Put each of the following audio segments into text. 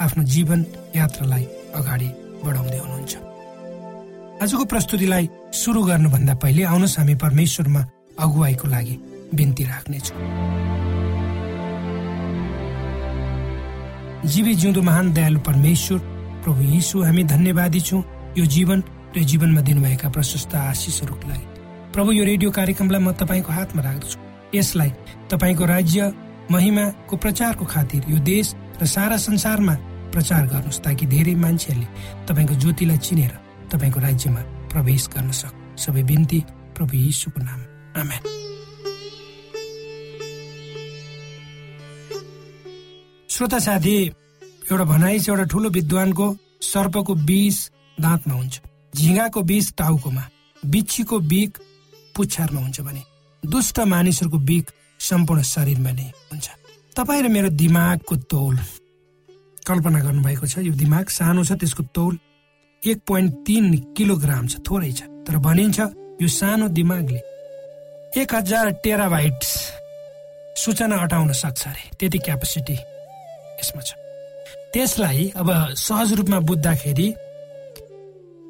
आफ्नो जीवन यात्रालाई अगाडि बढाउँदै हुनुहुन्छ। आजको प्रस्तुतिलाई सुरु गर्नुभन्दा पहिले आउनुहोस् हामी परमेश्वरमा अगुवाईको लागि बिन्ती राख्नेछौँ। जीवी जिउँदो महान दयालु परमेश्वर प्रभु यीशु हामी धन्यवादी छौँ। यो जीवन र जीवनमा दिनुभएका प्रशस्त आशिषहरूको लागि। प्रभु यो रेडियो कार्यक्रमलाई म तपाईँको हातमा राख्दछु। यसलाई तपाईँको राज्य महिमाको प्रचारको खातिर यो देश र सारा संसारमा प्रचार गर्नुहोस् ताकि धेरै मान्छेहरूले तपाईँको ज्योतिलाई चिनेर तपाईँको राज्यमा प्रवेश गर्न सक सबै बिन्ती प्रभु यीशुको नाम। आमेन। श्रोता साथी एउटा भनाइ छ एउटा ठुलो विद्वानको सर्पको विष दाँतमा हुन्छ झिङ्गाको विष टाउकोमा बिच्छीको बिक पुच्छारमा हुन्छ भने दुष्ट मानिसहरूको बिक सम्पूर्ण शरीरमा नै हुन्छ। तपाईँ र मेरो दिमागको तौल कल्पना गर्नुभएको छ यो दिमाग सानो छ त्यसको तौल एक पोइन्ट तिन किलोग्राम छ थोरै छ। तर भनिन्छ यो सानो दिमागले एक हजार टेराबाइट सूचना अटाउन सक्छ अरे। त्यति क्यापेसिटी यसमा छ। त्यसलाई अब सहज रूपमा बुझ्दाखेरि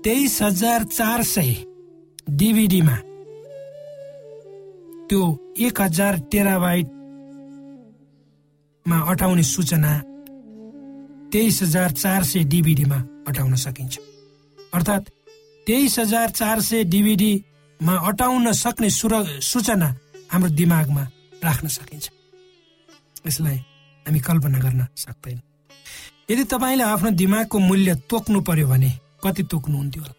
तेइस हजार चार सय डिभिडीमा त्यो एक हजार टेराबाइटमा अटाउने सूचना तेइस हजार चार सय डिभिडीमा अटाउन सकिन्छ। अर्थात् तेइस हजार चार सय डिभिडीमा अटाउन सक्ने सुर सूचना हाम्रो दिमागमा राख्न सकिन्छ। यसलाई हामी कल्पना गर्न सक्दैन। यदि तपाईँले आफ्नो दिमागको मूल्य तोक्नु पर्यो भने कति तोक्नुहुन्थ्यो होला?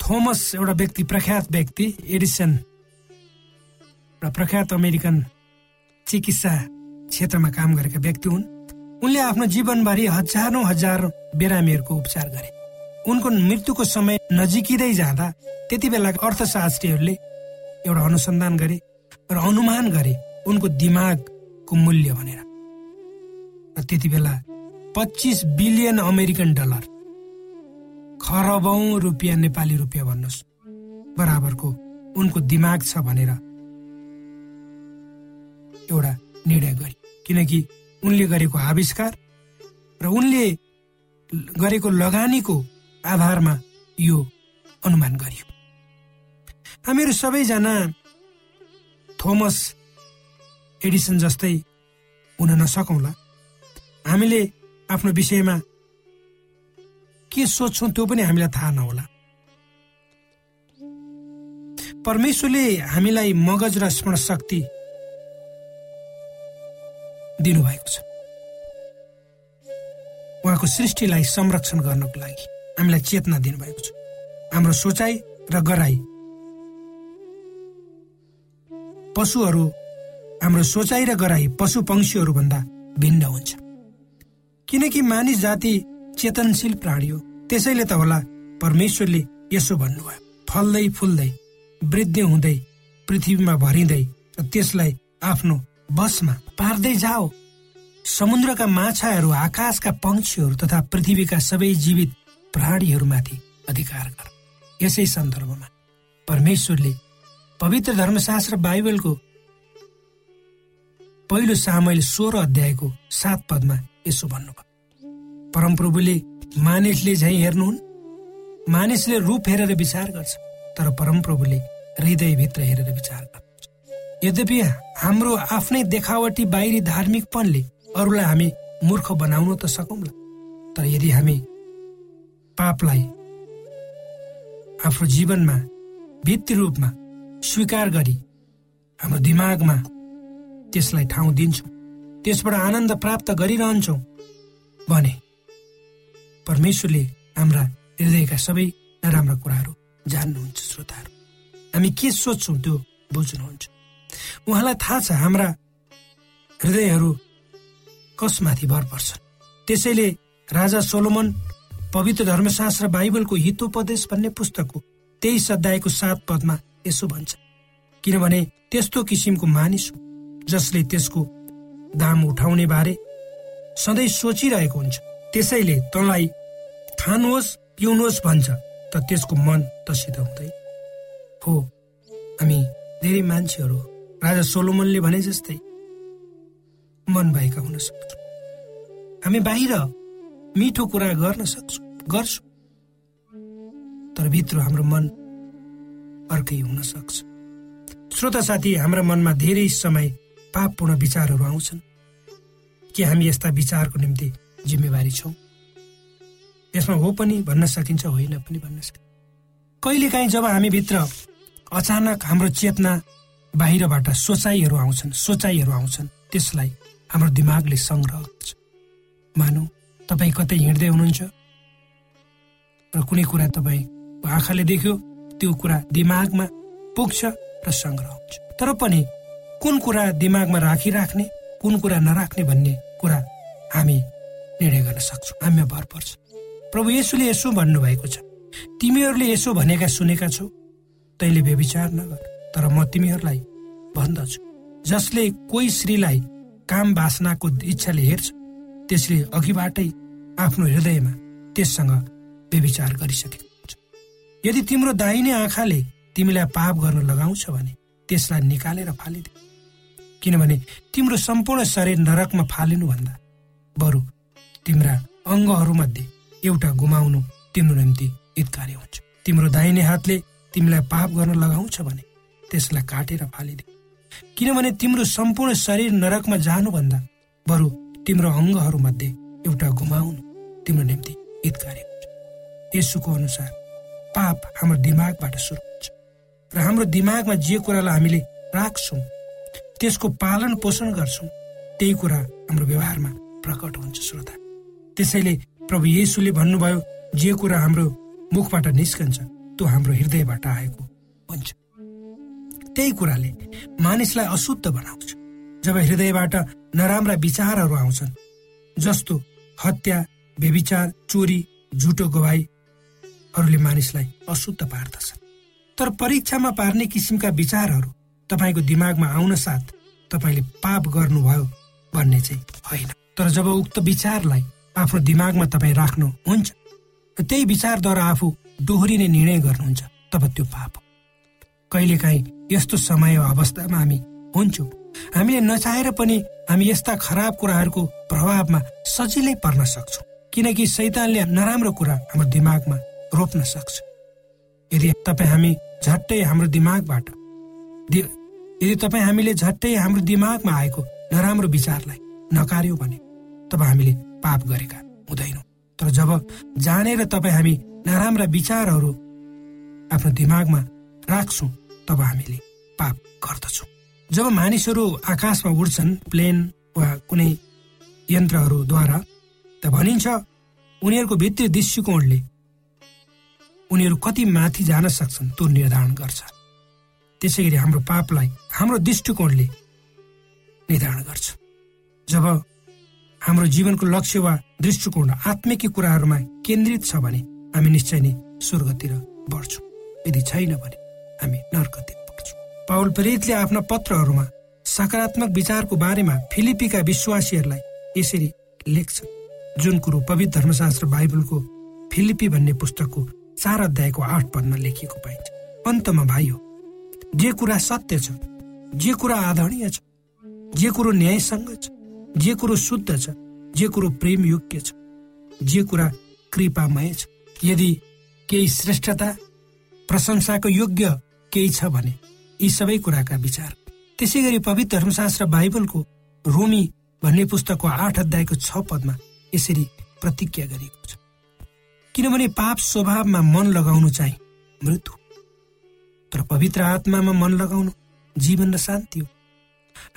थोमस एउटा व्यक्ति प्रख्यात व्यक्ति एडिसन एउटा प्रख्यात अमेरिकन चिकित्सा क्षेत्रमा काम गरेका व्यक्ति हुन्। उनले आफ्नो जीवनभरि हजारौं हजार बिरामीहरूको उपचार गरे। उनको मृत्युको समय नजिकिँदै जाँदा त्यति बेला अर्थशास्त्रीहरूले एउटा अनुसन्धान गरे र अनुमान गरे उनको दिमागको मूल्य भनेर। र त्यति बेला पच्चिस बिलियन अमेरिकन डलर खरबौं रुपियाँ नेपाली रुपियाँ भन्नुहोस् बराबरको उनको दिमाग छ भनेर एउटा निर्णय गरे। किनकि उनले गरेको आविष्कार र उनले गरेको लगानीको आधारमा यो अनुमान गरियो। हामीहरू सबैजना थोमस एडिसन जस्तै हुन नसकौँला। हामीले आफ्नो विषयमा के सोध्छौँ त्यो पनि हामीलाई थाहा नहोला। परमेश्वरले हामीलाई मगज र स्मरण शक्ति दिनुभएको छ। उहाँको सृष्टिलाई संरक्षण गर्नको लागि हामीलाई चेतना दिनुभएको छ। हाम्रो सोचाइ र गराई पशुहरू हाम्रो सोचाइ र गराई पशु पंक्षीहरू भन्दा भिन्न हुन्छ। किनकि मानिस जाति चेतनशील प्राणी हो। त्यसैले त होला परमेश्वरले यसो भन्नुभयो फल्दै फुल्दै वृद्धि हुँदै पृथ्वीमा भरिँदै र त्यसलाई आफ्नो बसमा पार्दै जाओ। समुद्रका माछाहरू आकाशका पंक्षीहरू तथा पृथ्वीका सबै जीवित प्राणीहरूमाथि अधिकार गर। यसै सन्दर्भमा परमेश्वरले पवित्र धर्मशास्त्र बाइबलको पहिलो सामेल सोह्र अध्यायको सात पदमा यसो भन्नुभयो। परमप्रभुले मानिसले झै हेर्नुहुन्? मानिसले रूप हेरेर विचार गर्छ तर परमप्रभुले हृदयभित्र हेरेर विचार गर्छ। यद्यपि हाम्रो आफ्नै देखावटी बाहिरी धार्मिकपनले अरूलाई हामी मूर्ख बनाउन त सकौँला तर यदि हामी पापलाई आफ्नो जीवनमा भित्री रूपमा स्वीकार गरी हाम्रो दिमागमा त्यसलाई ठाउँ दिन्छौँ त्यसबाट आनन्द प्राप्त गरिरहन्छौँ भने परमेश्वरले हाम्रा हृदयका सबै नराम्रा कुराहरू जान्नुहुन्छ श्रोताहरू। हामी के सोध्छौँ त्यो बुझ्नुहुन्छ। उहाँलाई थाहा छ हाम्रा हृदयहरू कसमाथि भर पर्छ त्यसैले राजा सोलोमन पवित्र धर्मशास्त्र बाइबलको हितोपदेश भन्ने पुस्तकको तेइस अध्यायको सात पदमा यसो भन्छ। किनभने त्यस्तो किसिमको मानिस हो जसले त्यसको दाम उठाउने बारे सधैँ सोचिरहेको हुन्छ। त्यसैले तँलाई खानुहोस् पिउनुहोस् भन्छ त त्यसको मन त सिधाउँदै हो हामी धेरै मान्छेहरू राजा सोलोमनले भने जस्तै मन भएका हुन सक्छौँ। हामी बाहिर मिठो कुरा गर्न सक्छौँ गर्छौँ। तर भित्र हाम्रो मन अर्कै हुन सक्छ। श्रोता साथी हाम्रा मनमा धेरै समय पापपूर्ण विचारहरू आउँछन्। के हामी यस्ता विचारको निम्ति जिम्मेवारी छौँ? यसमा हो पनि भन्न सकिन्छ होइन पनि भन्न सकिन्छ। कहिलेकाहीँ जब हामीभित्र अचानक हाम्रो चेतना बाहिरबाट सोचाइहरू आउँछन् सोचाइहरू आउँछन्। त्यसलाई हाम्रो दिमागले सङ्ग्रह गर्छ। मानौ तपाईँ कतै हिँड्दै हुनुहुन्छ? र कुनै कुरा तपाईँ आँखाले देख्यो त्यो कुरा दिमागमा पुग्छ र सङ्ग्रह हुन्छ। तर पनि कुन कुरा दिमागमा राखिराख्ने कुन कुरा नराख्ने भन्ने कुरा हामी निर्णय गर्न सक्छौँ। हामीमा भर पर्छ। प्रभु यसोले यसो भन्नुभएको छ। तिमीहरूले यसो भनेका सुनेका छौ। तैँले व्यविचार नगर। तर म तिमीहरूलाई भन्दछु। जसले कोही श्रीलाई काम बासनाको इच्छाले हेर्छ त्यसले अघिबाटै आफ्नो हृदयमा त्यससँग व्यविचार गरिसकेको हुन्छ। यदि तिम्रो दाहिने आँखाले तिमीलाई पाप गर्न लगाउँछ भने त्यसलाई निकालेर फालिदे किनभने तिम्रो सम्पूर्ण शरीर नरकमा फालिनुभन्दा बरु तिम्रा अङ्गहरूमध्ये एउटा गुमाउनु तिम्रो निम्ति हितकारी हुन्छ। तिम्रो दाहिने हातले तिमीलाई पाप गर्न लगाउँछ भने त्यसलाई काटेर फालिदे किनभने तिम्रो सम्पूर्ण शरीर नरकमा जानुभन्दा बरु तिम्रो अङ्गहरूमध्ये एउटा गुमाउनु तिम्रो निम्ति हितकारी हुन्छ। यसुको अनुसार पाप हाम्रो दिमागबाट सुरु हुन्छ र हाम्रो दिमागमा जे कुरालाई हामीले राख्छौँ त्यसको पालन पोषण गर्छौँ त्यही कुरा हाम्रो व्यवहारमा प्रकट हुन्छ श्रोता। त्यसैले प्रभु येसुले भन्नुभयो जे कुरा हाम्रो मुखबाट निस्कन्छ त्यो हाम्रो हृदयबाट आएको हुन्छ। त्यही कुराले मानिसलाई अशुद्ध बनाउँछ। जब हृदयबाट नराम्रा विचारहरू आउँछन् जस्तो हत्या बेविचार चोरी झुटो गवाईहरूले मानिसलाई अशुद्ध पार्दछ तर परीक्षामा पार्ने किसिमका विचारहरू तपाईँको दिमागमा आउन साथ तपाईँले पाप गर्नुभयो भन्ने चाहिँ होइन। तर जब उक्त विचारलाई आफ्नो दिमागमा तपाईँ राख्नुहुन्छ त्यही विचारद्वारा आफू दोहोरिने निर्णय गर्नुहुन्छ तब त्यो पाप हो। कहिलेकाहीँ यस्तो समय अवस्थामा हामी हुन्छौँ। हामीले नचाहेर पनि हामी यस्ता खराब कुराहरूको प्रभावमा सजिलै पर्न सक्छौँ। किनकि सैतानले नराम्रो कुरा हाम्रो दिमागमा रोप्न सक्छ। यदि तपाईँ हामी झट्टै हाम्रो दिमागबाट यदि तपाईँ हामीले झट्टै हाम्रो दिमागमा आएको नराम्रो विचारलाई नकार्यो भने तब हामीले पाप गरेका हुँदैनौँ। तर जब जानेर तपाईँ हामी नराम्रा विचारहरू आफ्नो दिमागमा राख्छौँ तब हामीले पाप गर्दछौँ। जब मानिसहरू आकाशमा उड्छन् प्लेन वा कुनै यन्त्रहरूद्वारा त भनिन्छ उनीहरूको भित्री दृष्टिकोणले उनीहरू कति माथि जान सक्छन् त्यो निर्धारण गर्छ। त्यसै गरी हाम्रो पापलाई हाम्रो दृष्टिकोणले निर्धारण गर्छ। जब हाम्रो जीवनको लक्ष्य वा दृष्टिकोण आत्मिक कुराहरूमा केन्द्रित छ भने हामी निश्चय नै स्वर्गतिर बढ्छौँ। यदि छैन भने हामी नर्कतिर बढ्छौँ पावल प्रेरितले आफ्ना पत्रहरूमा सकारात्मक विचारको बारेमा फिलिपीका विश्वासीहरूलाई यसरी लेख्छन्। जुन कुरो पवित्र धर्मशास्त्र बाइबलको फिलिपी भन्ने पुस्तकको चार अध्यायको आठ पदमा लेखिएको पाइन्छ। अन्तमा भाइ हो जे कुरा सत्य छ जे कुरा आदरणीय छ जे कुरो न्यायसँग छ जे कुरो शुद्ध छ जे कुरो प्रेम योग्य छ जे कुरा कृपामय छ। यदि केही श्रेष्ठता प्रशंसाको योग्य केही छ भने यी सबै कुराका विचार। त्यसै गरी पवित्र धर्मशास्त्र बाइबलको रोमी भन्ने पुस्तकको आठ अध्यायको छ पदमा यसरी प्रतिज्ञा गरिएको छ। किनभने पाप स्वभावमा मन लगाउनु चाहिँ मृत्यु तर पवित्र आत्मामा मन लगाउनु जीवन र शान्ति हो।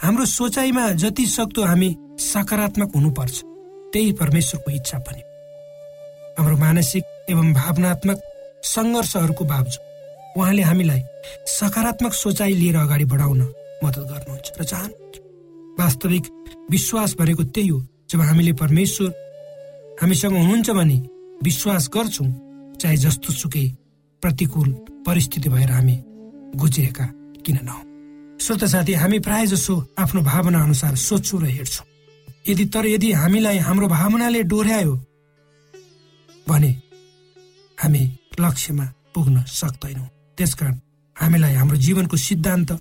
हाम्रो सोचाइमा जति सक्दो हामी सकारात्मक हुनुपर्छ त्यही परमेश्वरको इच्छा पनि हाम्रो मानसिक एवं भावनात्मक सङ्घर्षहरूको बावजुद उहाँले हामीलाई सकारात्मक सोचाइ लिएर अगाडि बढाउन मद्दत गर्नुहुन्छ। र चाहनुहुन्छ वास्तविक विश्वास भनेको त्यही हो जब हामीले परमेश्वर हामीसँग हुनुहुन्छ भने विश्वास गर्छौँ चाहे जस्तो सुकै प्रतिकूल परिस्थिति भएर हामी गुज्रिएका किन नहौँ श्रोत साथी हामी प्राय जसो आफ्नो भावना अनुसार सोध्छौँ र हेर्छौँ यदि तर यदि हामीलाई हाम्रो भावनाले डोर्यायो भने हामी लक्ष्यमा पुग्न सक्दैनौँ। त्यसकारण हामीलाई हाम्रो जीवनको सिद्धान्त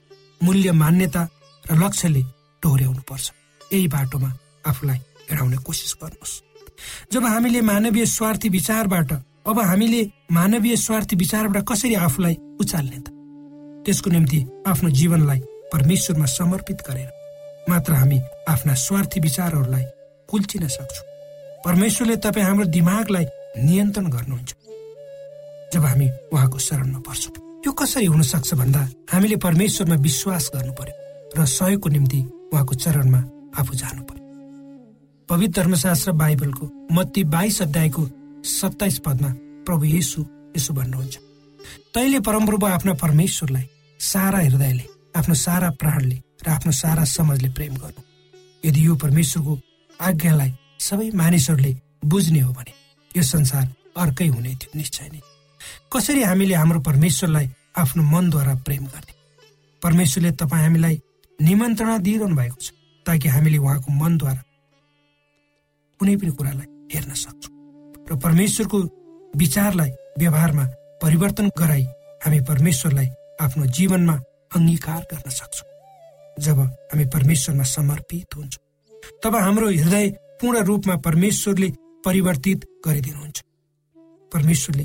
मूल्य मान्यता र लक्ष्यले डोर्याउनु पर्छ यही बाटोमा आफूलाई हिँडाउने कोसिस गर्नुहोस्। जब हामीले मानवीय स्वार्थी विचारबाट अब हामीले मानवीय स्वार्थी विचारबाट कसरी आफूलाई उचाल्ने त? त्यसको निम्ति आफ्नो जीवनलाई परमेश्वरमा समर्पित गरेर मात्र हामी आफ्ना स्वार्थी विचारहरूलाई कुल्चिन सक्छौँ। परमेश्वरले तपाईँ हाम्रो दिमागलाई नियन्त्रण गर्नुहुन्छ। जब हामी उहाँको शरणमा पर्छौँ। यो कसरी हुन सक्छ भन्दा हामीले परमेश्वरमा विश्वास गर्नु पर्यो र सहयोगको निम्ति उहाँको चरणमा आफू जानु पर्यो पवित्र धर्मशास्त्र बाइबलको मत्ती बाइस अध्यायको सत्ताइस पदमा प्रभु येसु यसो भन्नुहुन्छ तैले परमप्रभु आफ्ना परमेश्वरलाई सारा हृदयले आफ्नो सारा प्राणले र आफ्नो सारा समाजले प्रेम गर्नु। यदि यो परमेश्वरको आज्ञालाई सबै मानिसहरूले बुझ्ने हो भने यो संसार अर्कै हुने थियो निश्चय नै। कसरी हामीले हाम्रो परमेश्वरलाई आफ्नो मनद्वारा प्रेम गर्ने? परमेश्वरले तपाईँ हामीलाई निमन्त्रणा दिइरहनु भएको छ ताकि हामीले उहाँको मनद्वारा कुनै पनि कुरालाई हेर्न सक्छौँ। र परमेश्वरको विचारलाई व्यवहारमा परिवर्तन गराई हामी परमेश्वरलाई आफ्नो जीवनमा अङ्गीकार गर्न सक्छौँ। जब हामी परमेश्वरमा समर्पित हुन्छौँ तब हाम्रो हृदय पूर्ण रूपमा परमेश्वरले परिवर्तित गरिदिनुहुन्छ। परमेश्वरले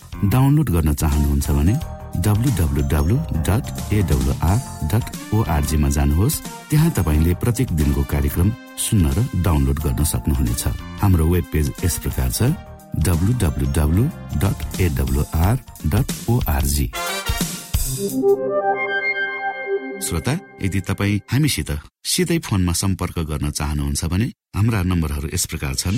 डाउनलोड गर्न चाहनुहुन्छ भने डब्लु डट एडब्लुआर डट ओआरजीमा जानुहोस्। त्यहाँ तपाईँले प्रत्येक दिनको कार्यक्रम सुन्न र डाउनलोड गर्न सक्नुहुनेछ। हाम्रो वेब पेज यस प्रकार छ W dot AWR dot ORG श्रोता यदि तपाईँ हामीसित सिधै फोनमा सम्पर्क गर्न चाहनुहुन्छ भने हाम्रा नम्बरहरू यस प्रकार छन्।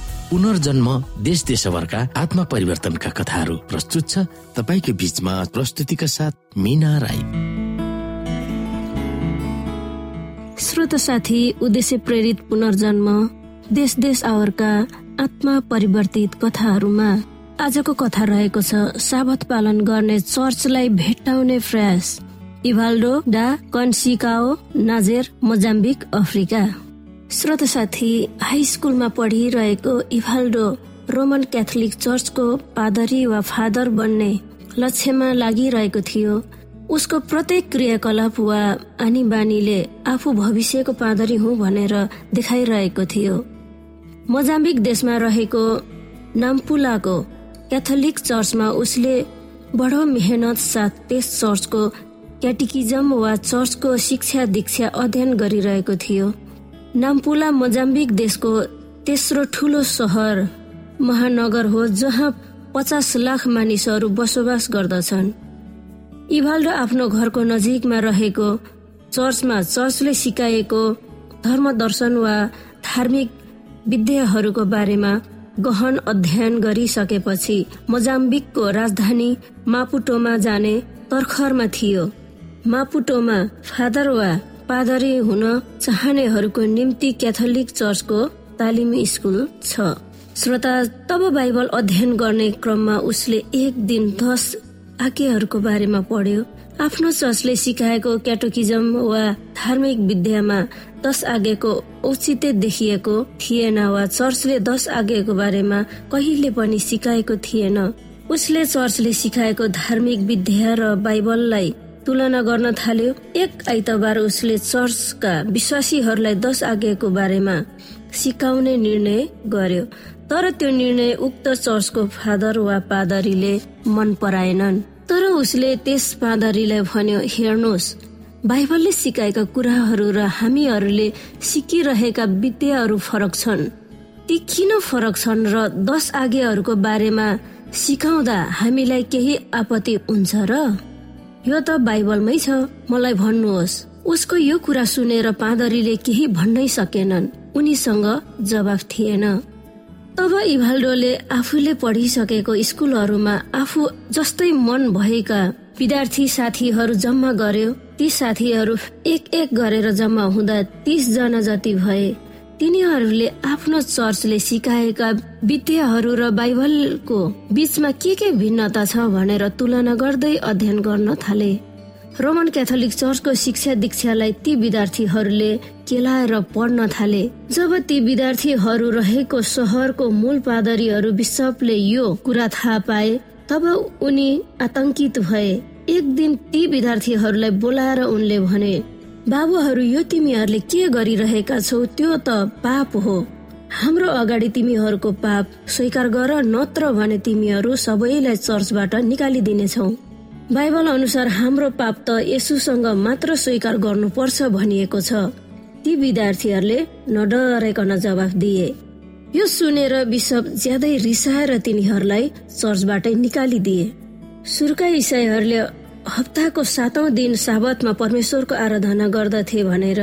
पुनर्जन्म देश देशभरका आत्मा परिवर्तनका कथाहरू प्रस्तुत छ तपाईँको बिचमा प्रस्तुतिका साथ मिना राई। श्रोत साथी उद्देश्य प्रेरित पुनर्जन्म देश देश आवरका आत्मा परिवर्तित कथाहरूमा आजको कथा रहेको छ साबत पालन गर्ने चर्चलाई भेट्टाउने प्रयास। इभाल्डो डा कन्सिकाओ नाजेर मोजाम्बिक अफ्रिका। श्रोत साथी हाई स्कुलमा पढिरहेको इभाल्डो रोमन क्याथोलिक चर्चको पादरी वा फादर बन्ने लक्ष्यमा लागिरहेको थियो। उसको प्रत्येक क्रियाकलाप वा आनी बानीले आफू भविष्यको पादरी हुँ भनेर देखाइरहेको थियो। मोजाम्बिक देशमा रहेको नाम्पुलाको क्याथोलिक चर्चमा उसले बडो मेहनत साथ त्यस चर्चको क्याटिकिजम वा चर्चको शिक्षा दीक्षा अध्ययन गरिरहेको थियो। नाम्पुला मोजाम्बिक देशको तेस्रो ठुलो सहर महानगर हो जहाँ पचास लाख मानिसहरू बसोबास गर्दछन्। इभाल्डो आफ्नो घरको नजिकमा रहेको चर्चमा चर्चले सिकाएको धर्म दर्शन वा धार्मिक विद्याहरूको बारेमा गहन अध्ययन गरिसकेपछि मोजाम्बिकको राजधानी मापुटोमा जाने तर्खरमा थियो। मापुटोमा फादर वा पादरी हुन चाहनेहरूको निम्ति क्याथोलिक चर्चको तालिमी स्कुल छ। श्रोता तब बाइबल अध्ययन गर्ने क्रममा उसले एक दिन दस आज्ञाहरूको बारेमा पढ्यो। आफ्नो चर्चले सिकाएको क्याटोकिजम वा धार्मिक विद्यामा दस आज्ञाको औचित्य देखिएको थिएन वा चर्चले दस आज्ञाको बारेमा कहिले पनि सिकाएको थिएन। उसले चर्चले सिकाएको धार्मिक विद्या र बाइबललाई तुलना गर्न थाल्यो। एक आइतबार उसले चर्चका विश्वासीहरूलाई दश आज्ञाको बारेमा सिकाउने निर्णय गर्यो। तर त्यो निर्णय उक्त चर्चको फादर वा पादरीले मन पराएनन्। तर उसले त्यस पादरीलाई भन्यो हेर्नुहोस् बाइबलले सिकाएका कुराहरू र हामीहरूले सिकिरहेका विद्याहरू फरक छन्। ती किन फरक छन् र दश आज्ञाहरूको बारेमा सिकाउँदा हामीलाई केही आपत्ति हुन्छ र? यो त बाइबलमै छ मलाई भन्नुहोस् उसको यो कुरा सुनेर पादरीले केही भन्नै सकेनन् उनीसँग जवाफ थिएन। तब इभाल्डोले आफूले पढिसकेको स्कुलहरूमा आफू जस्तै मन भएका विद्यार्थी साथीहरू जम्मा गर्यो ती साथीहरू एक एक गरेर जम्मा हुँदा तीस जना जति भए। तिनीहरूले आफ्नो चर्चले सिकाएका विद्याहरू र बाइबलको बीचमा के के भिन्नता छ भनेर तुलना गर्दै अध्ययन गर्न थाले। रोमन क्याथोलिक चर्चको शिक्षा दीक्षालाई ती विद्यार्थीहरूले केलाएर पढ्न थाले। जब ती विद्यार्थीहरू रहेको सहरको मूल पादरीहरू विशपले यो कुरा थाहा पाए तब उनी आतंकित भए। एक दिन ती विद्यार्थीहरूलाई बोलाएर उनले भने बाबुहरू यो तिमीहरूले के गरिरहेका छौ त्यो त पाप हो। हाम्रो अगाडि तिमीहरूको पाप स्वीकार गर नत्र भने तिमीहरू सबैलाई चर्चबाट निकालिदिनेछौ। बाइबल अनुसार हाम्रो पाप त यसुसँग मात्र स्वीकार गर्नुपर्छ भनिएको छ। ती विद्यार्थीहरूले नडराइकन जवाफ दिए। यो सुनेर बिशप ज्यादै रिसाएर तिनीहरूलाई चर्चबाटै निकालिदिए। सुर्का इसाईहरूले हप्ताको सातौं दिन साबतमा परमेश्वरको आराधना गर्दथे भनेर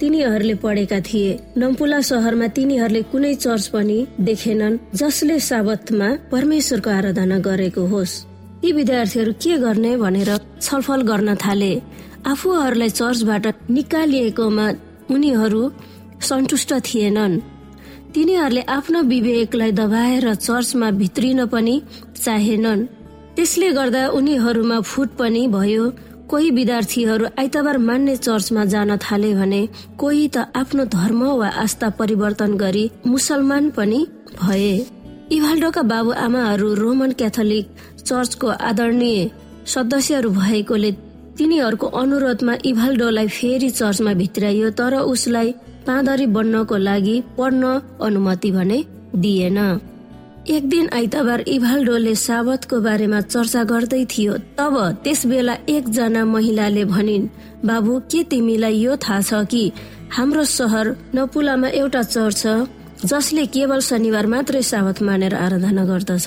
तिनीहरूले पढेका थिए। नम्पुला सहरमा तिनीहरूले कुनै चर्च पनि देखेनन् जसले साबतमा परमेश्वरको आराधना गरेको होस्। यी विद्यार्थीहरू के गर्ने भनेर छलफल गर्न थाले। आफूहरूलाई चर्चबाट निकालिएकोमा उनीहरू सन्तुष्ट थिएनन्। तिनीहरूले आफ्नो विवेकलाई दबाएर चर्चमा भित्रिन पनि चाहेनन्। त्यसले गर्दा उनीहरूमा फुट पनि भयो। कोही विद्यार्थीहरू आइतबार मान्ने चर्चमा जान थाले भने कोही त आफ्नो धर्म वा आस्था परिवर्तन गरी मुसलमान पनि भए। इभाल्डोका बाबु आमाहरू रोमन क्याथोलिक चर्चको आदरणीय सदस्यहरू भएकोले तिनीहरूको अनुरोधमा इभाल्डोलाई फेरि चर्चमा भित्राइयो तर उसलाई पाँदरी बन्नको लागि पढ्न अनुमति भने दिएन। एक दिन आइतबार इभाल्डोले साबतको बारेमा चर्चा गर्दै थियो। तब त्यस बेला एकजना महिलाले भनिन् बाबु के तिमीलाई यो थाहा छ कि हाम्रो सहर नपुलामा एउटा चर्च छ जसले केवल शनिबार मात्रै साबत मानेर आराधना गर्दछ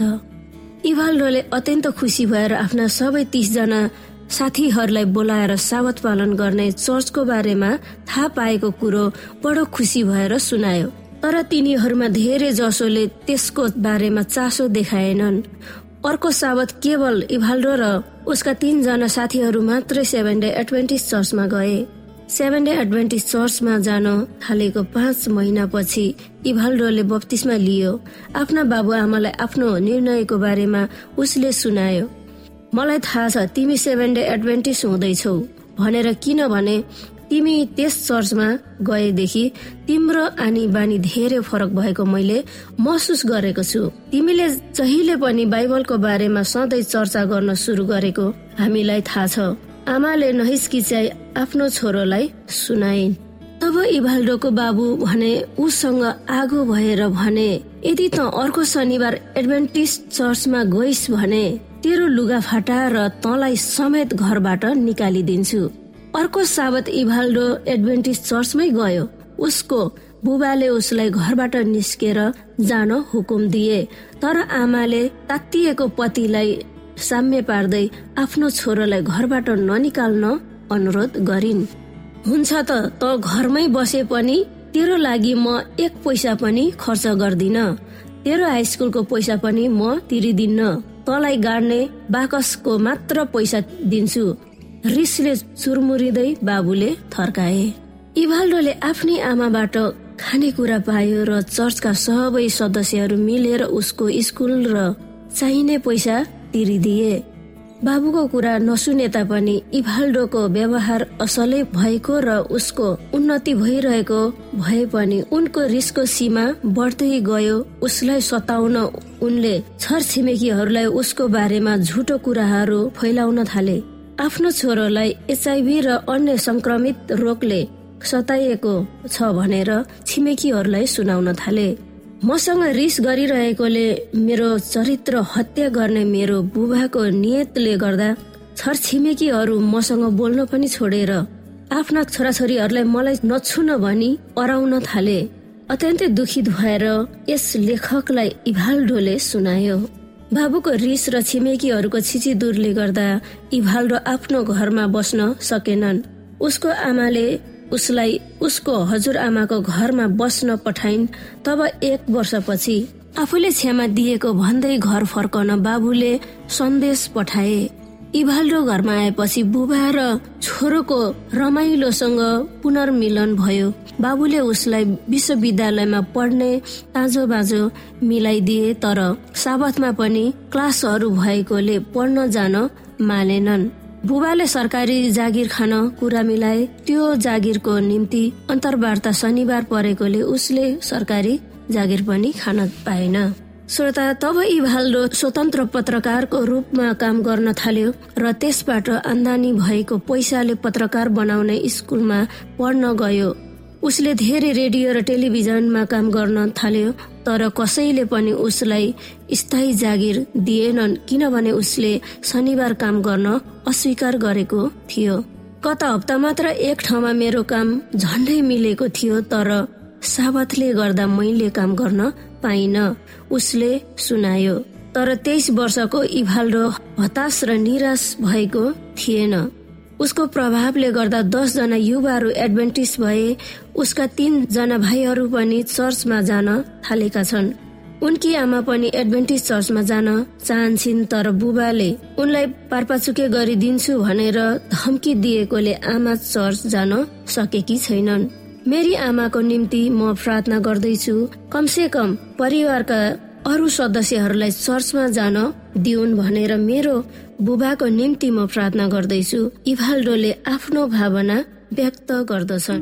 इभाल्डोले अत्यन्त खुसी भएर आफ्ना सबै तिसजना साथीहरूलाई बोलाएर सावत पालन गर्ने चर्चको बारेमा थाहा पाएको कुरो बडो खुसी भएर सुनायो। तर तिनीहरूमा धेरै जसोले त्यसको बारेमा चासो देखाएनन्। अर्को साबत केवल इभाल्डो र उसका तीनजना साथीहरू मात्रै सेभेन डे एडभेन्टिस चर्चमा गए। सेभेन डे एडभेन्टिस चर्चमा जान थालेको पाँच महिनापछि इभाल्डोले बत्तिसमा लियो। आफ्ना बाबुआमालाई आफ्नो निर्णयको बारेमा उसले सुनायो। मलाई थाहा छ तिमी सेभेन डे एडभेन्टिस हुँदैछौ। भनेर किनभने तिमी त्यस चर्चमा गएदेखि तिम्रो आनी बानी धेरै फरक भएको मैले महसुस गरेको छु। तिमीले जहिले पनि बाइबलको बारेमा सधैँ चर्चा गर्न सुरु गरेको हामीलाई थाहा छ। आमाले नहिस्किचाइ आफ्नो छोरोलाई सुनाइन्। तब इभाल्डोको बाबु भने उसँग आगो भएर भने यदि त अर्को शनिबार एडभेन्टिस चर्चमा गइस भने तेरो लुगा फाटा र तँलाई समेत घरबाट निकालिदिन्छु। अर्को साबत इभाल्डो एडभेन्टिस चर्चमै गयो। उसको बुबाले उसलाई घरबाट निस्केर जान हुकुम दिए। तर आमाले तातिएको पतिलाई साम्य पार्दै आफ्नो छोरोलाई घरबाट ननिकाल्न अनुरोध गरिन्। हुन्छ त त घरमै बसे पनि तेरो लागि म एक पैसा पनि खर्च गर्दिन। तेरो हाई स्कुलको पैसा पनि म तिरिदिन्न। तँलाई गाड्ने बाकसको मात्र पैसा दिन्छु। रिसले चुरमुरिँदै बाबुले थर्काए। इभाल्डोले आफ्नै आमाबाट खानेकुरा पायो र चर्चका सबै सदस्यहरू मिलेर उसको स्कुल र चाहिने पैसा तिरिदिए। बाबुको कुरा नसुने तापनि इभाल्डोको व्यवहार असलै भएको र उसको उन्नति भइरहेको भए पनि उनको रिसको सीमा बढ्दै गयो। उसलाई सताउन उनले छर छिमेकीहरूलाई उसको बारेमा झुटो कुराहरू फैलाउन थाले। आफ्नो छोरोलाई एचआइभी र अन्य संक्रमित रोगले सताइएको छ भनेर छिमेकीहरूलाई सुनाउन थाले। मसँग रिस गरिरहेकोले मेरो चरित्र हत्या गर्ने मेरो बुबाको नियतले गर्दा छरछिमेकीहरू मसँग बोल्न पनि छोडेर आफ्ना छोराछोरीहरूलाई मलाई नछुन भनी अराउन थाले। अत्यन्तै दुखित भएर यस लेखकलाई इभाल्डोले सुनायो। बाबुको रिस र छिमेकीहरूको छिचिदुरले गर्दा इभाल्डो आफ्नो घरमा बस्न सकेनन्। उसको आमाले उसलाई उसको हजुरआमाको घरमा बस्न पठाइन् तब एक वर्षपछि आफूले क्षमा दिएको भन्दै घर फर्कन बाबुले सन्देश पठाए। इभाल्डो घरमा आएपछि बुबा र छोरोको रमाइलोसँग पुनर्मिलन भयो। बाबुले उसलाई विश्वविद्यालयमा पढ्ने ताजो बाजो मिलाइदिए तर साबतमा पनि क्लासहरू भएकोले पढ्न जान मानेनन्। बुबाले सरकारी जागिर खान कुरा मिलाए। त्यो जागिरको निम्ति अन्तर्वार्ता शनिबार परेकोले उसले सरकारी जागिर पनि खान पाएन। श्रोता तब इभाल्डो स्वतन्त्र पत्रकारको रूपमा काम गर्न थाल्यो र त्यसबाट आम्दानी भएको पैसाले पत्रकार बनाउने स्कुलमा पढ्न गयो। उसले धेरै रेडियो र टेलिभिजनमा काम गर्न थाल्यो तर कसैले पनि उसलाई स्थायी जागिर दिएनन् किनभने उसले शनिबार काम गर्न अस्वीकार गरेको थियो। गत हप्ता मात्र एक ठाउँमा मेरो काम झन्डै मिलेको थियो तर साबतले गर्दा मैले काम गर्न पाइन। उसले सुनायो तर तेइस वर्षको इभाल्डो हताश र निराश भएको थिएन। उसको प्रभावले गर्दा दसजना युवाहरू एडभेन्टिस भए। उसका तीनजना भाइहरू पनि चर्चमा जान थालेका छन्। उनकी आमा पनि एडभेन्टिस चर्चमा जान चाहन्छन् तर बुबाले उनलाई पारपाचुके गरिदिन्छु भनेर धम्की दिएकोले आमा चर्च जान सकेकी छैनन्। मेरी आमाको निम्ति म प्रार्थना गर्दैछु कमसे कम परिवारका अरू सदस्यहरूलाई चर्चमा जान दिउन् भनेर मेरो बुबाको निम्ति म प्रार्थना गर्दैछु। इभाल्डोले आफ्नो भावना व्यक्त गर्दछन्।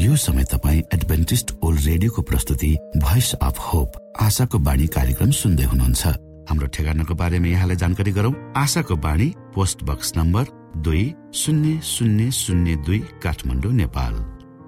यो समय तपाईँ एडभेन्टिस्ट ओल्ड रेडियोको प्रस्तुति भोइस अफ होप आशाको बाणी कार्यक्रम सुन्दै हुनुहुन्छ। हाम्रो ठेगानाको बारेमा यहाँलाई जानकारी गरौँ। आशाको बाणी पोस्ट बक्स नम्बर दुई शून्य शून्य शून्य दुई काठमाडौँ नेपाल।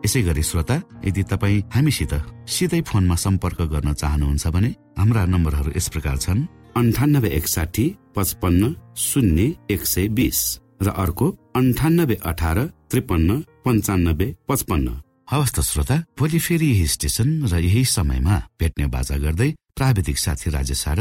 यसै गरी श्रोता यदि तपाईँ हामीसित सिधै फोनमा सम्पर्क गर्न चाहनुहुन्छ भने हाम्रा नम्बरहरू यस प्रकार छन्। अन्ठानब्बे एकसाठी पचपन्न शून्य एक सय बिस र अर्को अन्ठानब्बे अठार त्रिपन्न पन्चानब्बे पचपन्न। हवस् त श्रोता भोलि फेरि यही स्टेशन र यही समयमा भेट्ने बाजा गर्दै प्राविधिक साथी राजेश र